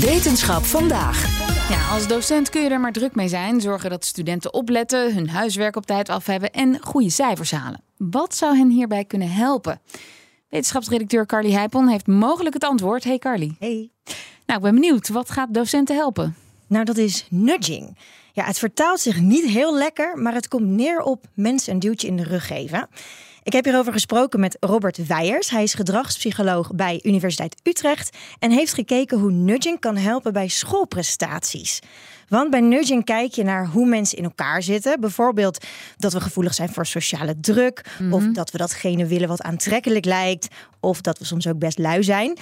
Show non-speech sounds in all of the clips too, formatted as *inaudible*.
Wetenschap vandaag. Ja, als docent kun je er maar druk mee zijn. Zorgen dat studenten opletten, hun huiswerk op tijd af hebben en goede cijfers halen. Wat zou hen hierbij kunnen helpen? Wetenschapsredacteur Carly Heipon heeft mogelijk het antwoord. Hey Carly. Hey. Nou, ik ben benieuwd. Wat gaat docenten helpen? Nou, dat is nudging. Ja, het vertaalt zich niet heel lekker, maar het komt neer op mensen een duwtje in de rug geven. Ik heb hierover gesproken met Robert Weijers. Hij is gedragspsycholoog bij Universiteit Utrecht en heeft gekeken hoe nudging kan helpen bij schoolprestaties. Want bij nudging kijk je naar hoe mensen in elkaar zitten. Bijvoorbeeld dat we gevoelig zijn voor sociale druk, of dat we datgene willen wat aantrekkelijk lijkt, of dat we soms ook best lui zijn.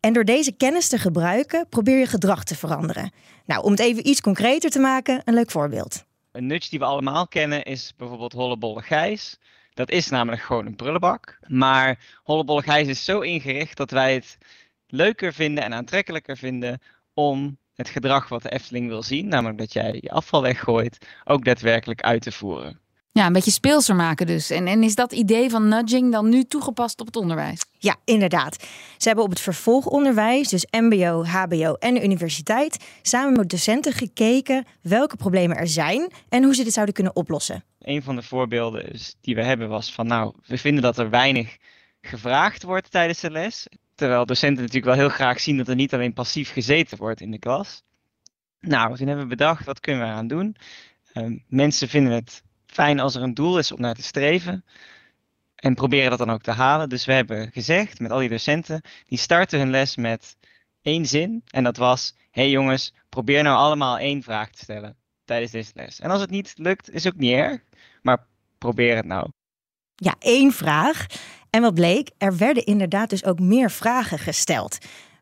En door deze kennis te gebruiken, probeer je gedrag te veranderen. Nou, om het even iets concreter te maken, een leuk voorbeeld. Een nudge die we allemaal kennen is bijvoorbeeld Hollebolle Gijs. Dat is namelijk gewoon een prullenbak. Maar Hollebolle Gijs is zo ingericht dat wij het leuker vinden en aantrekkelijker vinden om het gedrag wat de Efteling wil zien, namelijk dat jij je afval weggooit, ook daadwerkelijk uit te voeren. Ja, een beetje speelser maken dus. En, en is dat idee van nudging dan nu toegepast op het onderwijs? Ja, inderdaad. Ze hebben op het vervolgonderwijs, dus MBO, HBO en de universiteit, samen met docenten gekeken welke problemen er zijn en hoe ze dit zouden kunnen oplossen. Een van de voorbeelden is- die we hebben was van, nou, we vinden dat er weinig gevraagd wordt tijdens de les. Terwijl docenten natuurlijk wel heel graag zien dat er niet alleen passief gezeten wordt in de klas. Nou, toen hebben we bedacht, wat kunnen we eraan doen? Ehm, mensen vinden het fijn als er een doel is om naar te streven. En proberen dat dan ook te halen. Dus we hebben gezegd met al die docenten, die starten hun les met één zin. En dat was, hey jongens, probeer nou allemaal één vraag te stellen tijdens deze les. En als het niet lukt, is ook niet erg. Maar probeer het nou. Ja, één vraag. En wat bleek, er werden inderdaad dus ook meer vragen gesteld.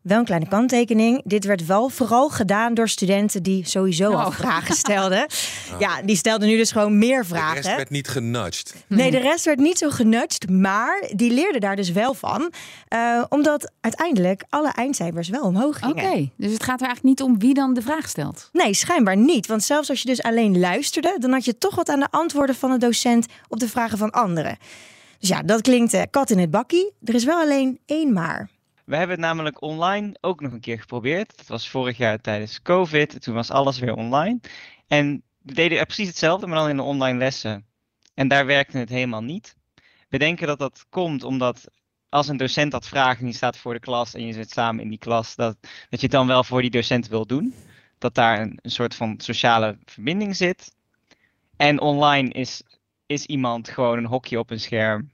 Wel een kleine kanttekening. Dit werd wel vooral gedaan door studenten die sowieso al Oh. vragen stelden. *laughs* Ja, die stelden nu dus gewoon meer De vragen. rest werd niet genudged. Nee, de rest werd niet zo genudged, maar die leerden daar dus wel van. Eh, omdat uiteindelijk alle eindcijfers wel omhoog Oké, gingen. dus het gaat er eigenlijk niet om wie dan de vraag stelt. Nee, schijnbaar niet. Want zelfs als je dus alleen luisterde, dan had je toch wat aan de antwoorden van de docent op de vragen van anderen. Dus ja, dat klinkt eh, kat in het bakkie. Er is wel alleen één maar. We hebben het namelijk online ook nog een keer geprobeerd. Dat was vorig jaar tijdens COVID. Toen was alles weer online. En we deden precies hetzelfde, maar dan in de online lessen. En daar werkte het helemaal niet. We denken dat dat komt omdat als een docent dat vraagt en die staat voor de klas en je zit samen in die klas, dat, dat je het dan wel voor die docent wil doen. Dat daar een, een soort van sociale verbinding zit. En online is, is iemand gewoon een hokje op een scherm.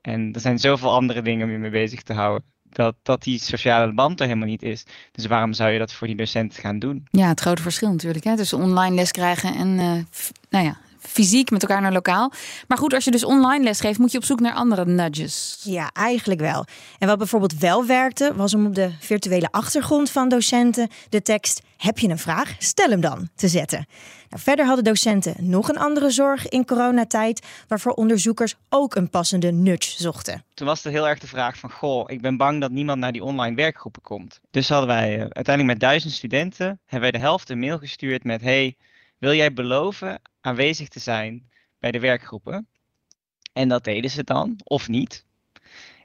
En er zijn zoveel andere dingen om je mee bezig te houden. Dat, dat die sociale band er helemaal niet is. Dus waarom zou je dat voor die docent gaan doen? Ja, het grote verschil natuurlijk. Hè, tussen online les krijgen en eh, nou ja, fysiek met elkaar naar lokaal. Maar goed, als je dus online les geeft, moet je op zoek naar andere nudges. Ja, eigenlijk wel. En wat bijvoorbeeld wel werkte, was om op de virtuele achtergrond van docenten de tekst Heb je een vraag? Stel hem dan te zetten. Nou, verder hadden docenten nog een andere zorg in coronatijd, waarvoor onderzoekers ook een passende nudge zochten. Toen was er heel erg de vraag van, goh, ik ben bang dat niemand naar die online werkgroepen komt. Dus hadden wij eh, uiteindelijk met duizend studenten, hebben wij de helft een mail gestuurd met, hey, wil jij beloven aanwezig te zijn bij de werkgroepen? En dat deden ze dan, of niet.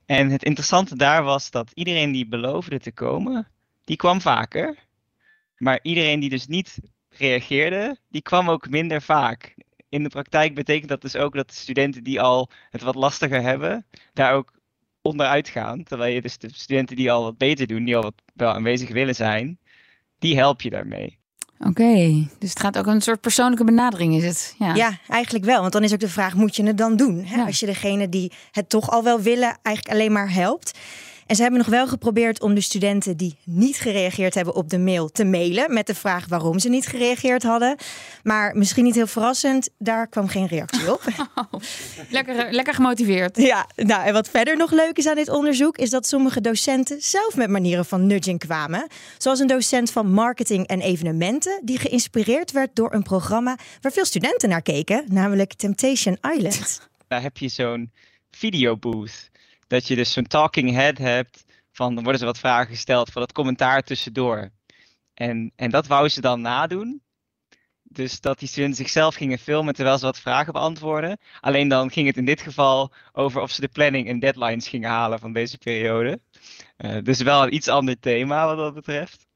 En het interessante daar was dat iedereen die beloofde te komen, die kwam vaker. Maar iedereen die dus niet reageerde, die kwam ook minder vaak. In de praktijk betekent dat dus ook dat de studenten die al het wat lastiger hebben, daar ook onderuit gaan. Terwijl je dus de studenten die al wat beter doen, die al wat wel aanwezig willen zijn, die help je daarmee. Oké, dus het gaat ook een soort persoonlijke benadering is het. Ja. Ja, eigenlijk wel. Want dan is ook de vraag, moet je het dan doen? Hè? Ja. Als je degene die het toch al wel willen, eigenlijk alleen maar helpt. En ze hebben nog wel geprobeerd om de studenten die niet gereageerd hebben op de mail te mailen met de vraag waarom ze niet gereageerd hadden. Maar misschien niet heel verrassend, daar kwam geen reactie op. *laughs* Lekker, lekker gemotiveerd. Ja, nou en wat verder nog leuk is aan dit onderzoek is dat sommige docenten zelf met manieren van nudging kwamen. Zoals een docent van marketing en evenementen die geïnspireerd werd door een programma waar veel studenten naar keken, namelijk Temptation Island. Daar heb je zo'n videobooth. Dat je dus zo'n talking head hebt van dan worden ze wat vragen gesteld voor dat commentaar tussendoor. En, en dat wou ze dan nadoen. Dus dat die studenten zichzelf gingen filmen terwijl ze wat vragen beantwoorden. Alleen dan ging het in dit geval over of ze de planning en deadlines gingen halen van deze periode. Uh, dus wel een iets ander thema wat dat betreft.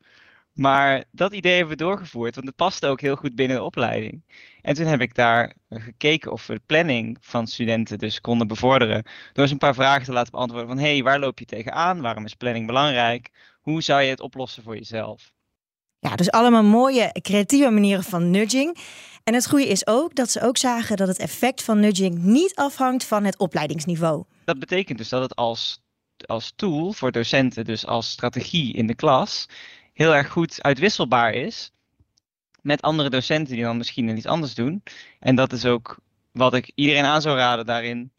Maar dat idee hebben we doorgevoerd, want het paste ook heel goed binnen de opleiding. En toen heb ik daar gekeken of we de planning van studenten dus konden bevorderen. Door ze een paar vragen te laten beantwoorden van, hé, hey, waar loop je tegenaan? Waarom is planning belangrijk? Hoe zou je het oplossen voor jezelf? Ja, dus allemaal mooie, creatieve manieren van nudging. En het goede is ook dat ze ook zagen dat het effect van nudging niet afhangt van het opleidingsniveau. Dat betekent dus dat het als, als tool voor docenten, dus als strategie in de klas, heel erg goed uitwisselbaar is met andere docenten die dan misschien iets anders doen. En dat is ook wat ik iedereen aan zou raden daarin.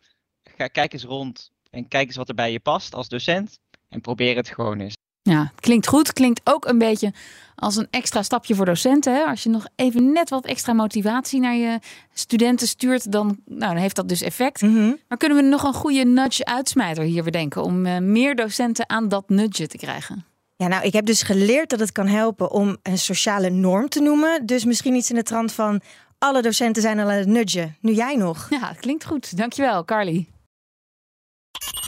Ga, kijk eens rond en kijk eens wat er bij je past als docent en probeer het gewoon eens. Ja, klinkt goed. Klinkt ook een beetje als een extra stapje voor docenten. Hè? Als je nog even net wat extra motivatie naar je studenten stuurt, dan, nou, dan heeft dat dus effect. Mhm. Maar kunnen we nog een goede nudge-uitsmijter hier bedenken om uh, meer docenten aan dat nudge te krijgen? Ja, nou, ik heb dus geleerd dat het kan helpen om een sociale norm te noemen. Dus misschien iets in de trant van alle docenten zijn al aan het nudgen. Nu jij nog. Ja, klinkt goed. Dankjewel, Carly.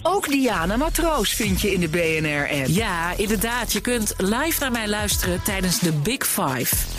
Ook Diana Matroos vind je in de BNR-app. Ja, inderdaad. Je kunt live naar mij luisteren tijdens de Big Five.